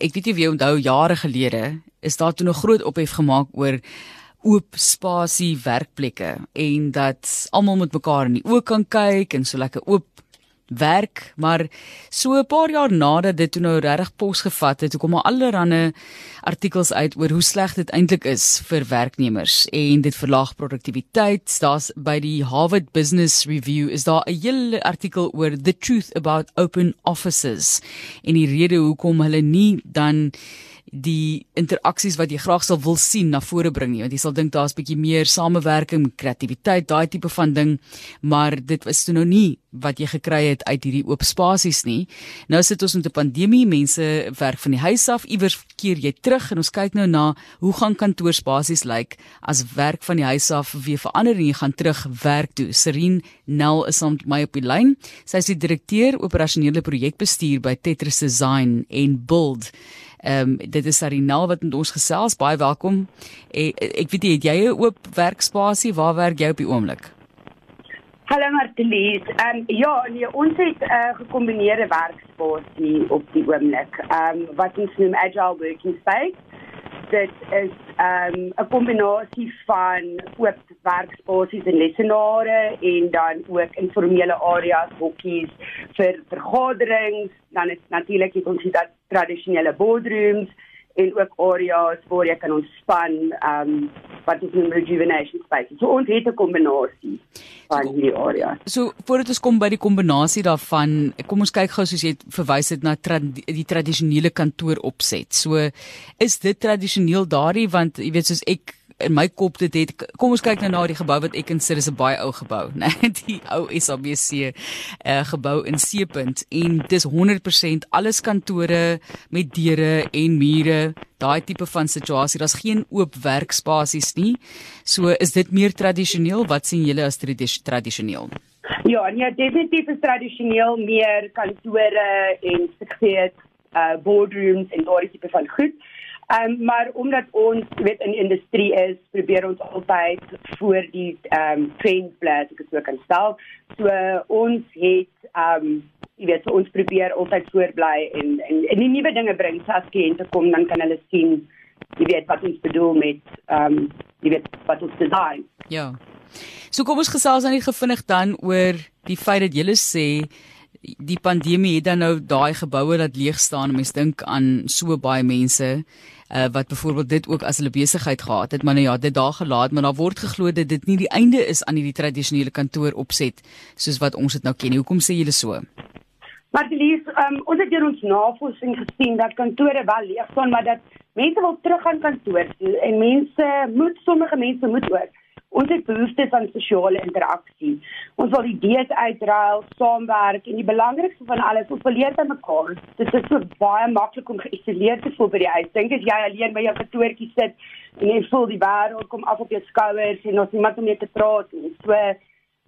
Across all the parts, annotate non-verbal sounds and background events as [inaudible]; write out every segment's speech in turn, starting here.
Ek weet nie wie onthou jare gelede is daar toe 'n groot ophef gemaak oor oop spasie werkplekke en dat almal met mekaar in die oë kan kyk en so lekker oop werk, maar so 'n paar jaar nadat dit toe nou regtig pos gevat het, kom al allerlei artikels uit oor hoe sleg dit eintlik is vir werknemers en dit verlaag produktiwiteit. Daar's by die Harvard Business Review is daar 'n hele artikel oor the truth about open offices en die rede hoekom hulle nie dan die interaksies wat jy graag sal wil sien na vore bring nie want jy sal dink daar's bietjie meer samewerking, kreatiwiteit, daai tipe van ding, maar dit was toe nou nie wat jy gekry het uit hierdie oop spasies nie. Nou sit ons met 'n pandemie, mense werk van die huis af, iewers keer jy terug en ons kyk nou na hoe gaan kantoorspasies lyk as werk van die huis af weer verander en jy gaan terug werk toe. Serene Nel is om my op die lyn. Sy is die direkteur operasionele projekbestuur by Tetris Design en Build. Ehm um, dit is Sarinel wat met ons gesels. Baie welkom. Ek, ek weet jy het jy 'n oop werkspasie. Waar werk jy op die oomblik? Hallo Martelies. Ehm um, ja, nee, ons het 'n uh, gekombineerde werkspasie op die oomblik. Ehm um, wat ons noem agile working space. Dit is ehm um, 'n kombinasie van oop werkspasies en lessenare en dan ook informele areas, hokkies vir vergaderings. Dan is natuurlik het ons dat tradisionele boardrooms en ook areas waar jy kan ontspan, ehm um, wat ons noem rejuvenation spaces. So ons het 'n kombinasie van hierdie areas. So voordat ons kom by die kombinasie daarvan, kom ons kyk gou soos jy verwys het na tra die tradisionele kantoor opset. So is dit tradisioneel daardie want jy weet soos ek in my kop dit het kom ons kyk nou na die gebou wat ek in sit is 'n baie ou gebou [laughs] nê nee, die ou SABC uh, eh, gebou in Seepunt en dis 100% alles kantore met deure en mure daai tipe van situasie. Daar's geen oop werkspasies nie. So is dit meer tradisioneel? Wat sien julle as tradisioneel? Ja, nee, definitief is tradisioneel meer kantore en sekreet uh boardrooms en daardie tipe van goed. Um, maar omdat ons weet in die industrie is, probeer ons altyd voor die ehm um, trends bly, as ek dit so kan stel. So uh, ons het ehm um, jy weet so ons probeer altyd voorbly en en, en die nuwe dinge bring. So as kliënte kom, dan kan hulle sien jy weet wat ons bedoel met ehm um, jy weet wat ons design. Ja. So kom ons gesels dan net gevinnig dan oor die feit dat julle sê die pandemie het dan nou daai geboue laat leeg staan en mens dink aan so baie mense uh, wat byvoorbeeld dit ook as hulle besigheid gehad het maar nou ja dit daar gelaat maar daar word geglo dat dit nie die einde is aan hierdie tradisionele kantoor opset soos wat ons dit nou ken hoekom sê julle so? Maar die lees um, ons het ons navorsing gesien dat kantore wel leeg staan maar dat mense wil terug aan kantoor toe en mense moet sommige mense moet ook Ons het behoeftes aan sosiale interaksie. Ons wil idees uitruil, saamwerk en die belangrikste van alles, ons wil leer aan mekaar. Dit is so baie maklik om geïsoleerd te voel by die huis. Dink as jy alleen by jou kantoortjie sit en jy voel die wêreld kom af op jou skouers en ons niemand om mee te praat nie. So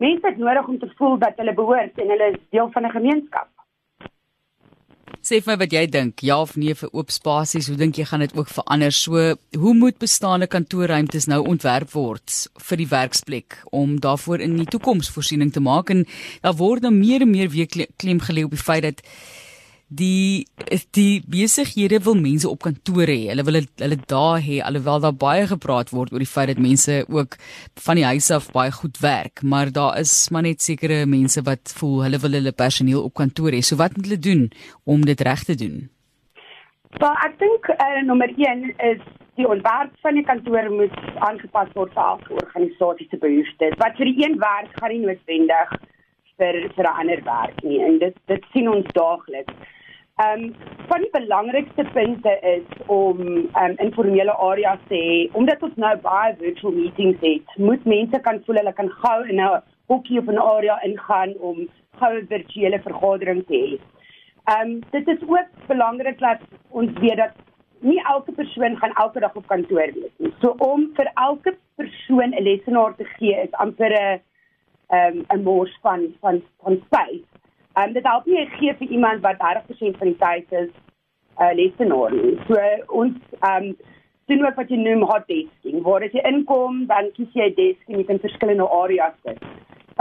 mense het nodig om te voel dat hulle behoort en hulle is deel van 'n gemeenskap. Sê vir my wat jy dink, ja of nee vir oop spasies, hoe dink jy gaan dit ook verander? So, hoe moet bestaande kantoorruimtes nou ontwerp word vir die werksplek om daarvoor in die toekoms voorsiening te maak en daar word nou meer en meer weer klem gelê op die feit dat die die besighede wil mense op kantore hê. Hulle wil hulle daar hê alhoewel daar baie gepraat word oor die feit dat mense ook van die huis af baie goed werk, maar daar is maar net sekere mense wat voel hulle wil hulle personeel op kantoor hê. So wat moet hulle doen om dit reg te doen? Wel, ek dink uh, nommer 1 is die ontwerp van die kantoor moet aangepas word vir elke organisasie se behoeftes. Wat vir die een werk gaan nie noodwendig vir vir 'n ander werk nie en dit dit sien ons daagliks. Ehm um, van die belangrikste punte is om ehm um, informele areas te hê. Omdat ons nou baie virtual meetings het, moet mense kan voel hulle kan gou in 'n hoekie of 'n area ingaan om goue virtuele vergadering te hê. Ehm um, dit is ook belangrik dat ons weet dat nie elke persoon gaan elke dag op kantoor wees nie. So om vir elke persoon 'n lesenaar te gee is amper 'n ehm um, 'n mors van van van space. Um, dit help nie gee vir iemand wat 30% van die tyd is uh, lesenaar nie. So ons um, doen ook wat jy noem hot desking. Waar as jy inkom, dan kies jy 'n desk en jy kan verskillende areas sit.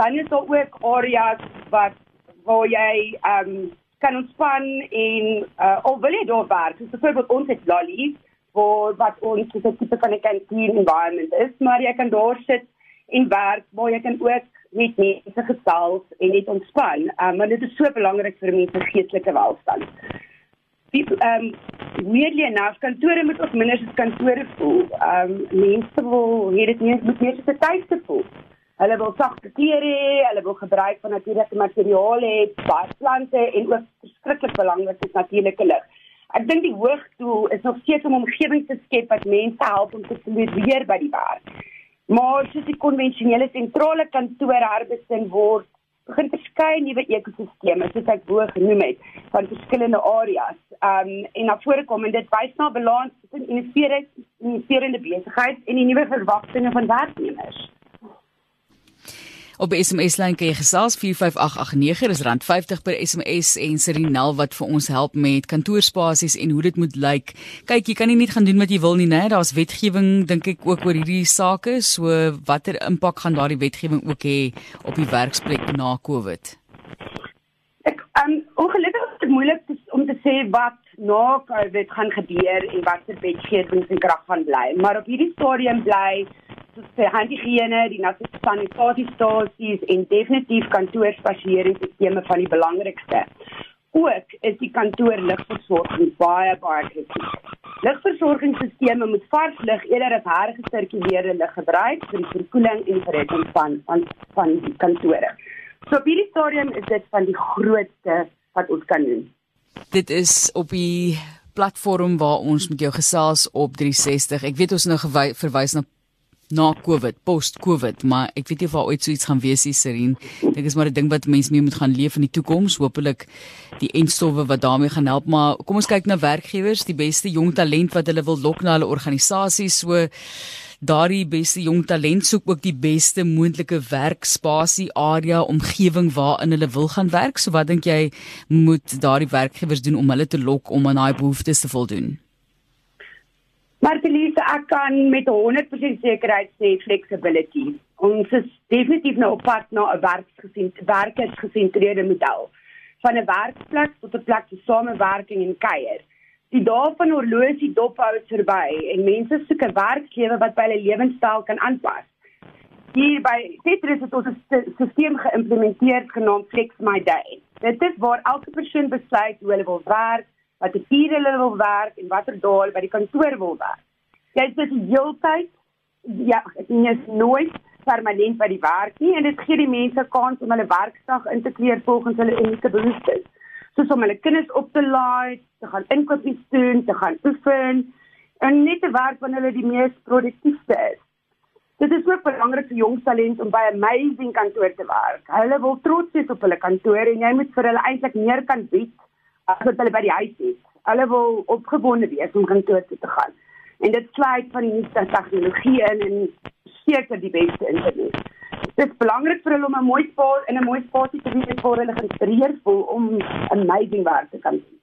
Dan is daar ook areas wat waar jy um, kan ontspan en uh, of wil jy daar werk. Soos byvoorbeeld ons het Lolly waar wat ons so 'n tipe van 'n kantien environment is, maar jy kan daar sit en werk waar jy kan ook met mense gesels en net ontspan. Um, maar dit is so belangrik vir mense geestelike welstand. Ehm um, weirdly enough, kantore moet ook minder as kantore voel. Ehm um, mense wil hier dit nie moet meer so tyd te voel. Hulle wil sagte klere hê, hulle wil gebruik van natuurlike materiale hê, baie plante en ook verskriklik belangrik is natuurlike lig. Ek dink die hoogdoel is nog steeds om 'n omgewing te skep wat mense help om te floreer by die werk. Maar soos die konvensionele sentrale kantore herbesin word, begin verskeie nuwe ekosisteme soos ek bo genoem het van verskillende areas. Um en na vore kom en dit wys na balans tussen innoverende besigheid en die nuwe verwagtinge van werknemers. Op SMS lyn kan jy gesels 45889 is rand 50 per SMS en Serinel wat vir ons help met kantoorspasies en hoe dit moet lyk. Kyk, jy kan nie net gaan doen wat jy wil nie, né? Daar's wetgewing dink ek ook oor hierdie sake. So watter impak gaan daardie wetgewing ook hê op die werksplek na Covid? Ek um ongelukkig is dit moeilik om te sê wat na Covid gaan gebeur en watter wetgewing se krag gaan bly. Maar op hierdie stadium bly soos die handhygiëne, die sanitasiestasies en definitief kantoorspasieringsstelsels van die belangrikste. Ook is die kantoorligversorging baie baie krities. Ligversorgingsstelsels moet vars lig eerder as hergesirkuleerde lig gebruik vir die verkoeling en verrekking van van van die kantore. So op hierdie stadium is dit van die grootste wat ons kan doen. Dit is op die platform waar ons met jou gesels op 360. Ek weet ons nou verwys na na Covid, post Covid, maar ek weet nie of daar ooit so iets gaan wees nie, Serien. Dink is maar 'n ding wat mense mee moet gaan leef in die toekoms. Hoopelik die enstowwe wat daarmee gaan help, maar kom ons kyk na werkgewers, die beste jong talent wat hulle wil lok na hulle organisasies. So daardie beste jong talent soek ook die beste moontlike werkspasie area omgewing waarin hulle wil gaan werk. So wat dink jy moet daardie werkgewers doen om hulle te lok om aan daai behoeftes te voldoen? Maar Elise, ek kan met 100% sekerheid sê flexibility. Ons is definitief nou op pad na 'n werksgesentreerde werkersgesentreerde model van 'n werksplek tot 'n plek vir samewerking en kuier. Die dae van horlosie dophou is verby en mense soek 'n werkgewer wat by hulle lewenstyl kan aanpas. Hier by Citrus het ons 'n stelsel geïmplementeer genaamd Flex My Day. Dit is waar elke persoon besluit hoe hulle wil werk watter ure hulle wil werk en watter dae hulle by die kantoor wil werk. Jy sit die heeltyd ja, ek is nooit permanent by die werk nie en dit gee die mense kans om hulle werksdag in te kleer volgens hulle unieke behoeftes. Soos om hulle kinders op te laai, te gaan inkopies doen, te gaan oefen en net te werk wanneer hulle die mees produktiefste is. Dit is ook belangrik vir jong talent om by 'n amazing kantoor te werk. Hulle wil trots wees op hulle kantoor en jy moet vir hulle eintlik meer kan bied wat hulle by die huis het. Hulle wil opgewonde wees om kantoor toe te gaan. En dit sluit van die nuutste tegnologie in en seker die beste internet. Dit is belangrik vir hulle om 'n mooi spasie in 'n mooi spasie te wees waar hulle geïnspireerd voel om amazing werk te kan doen.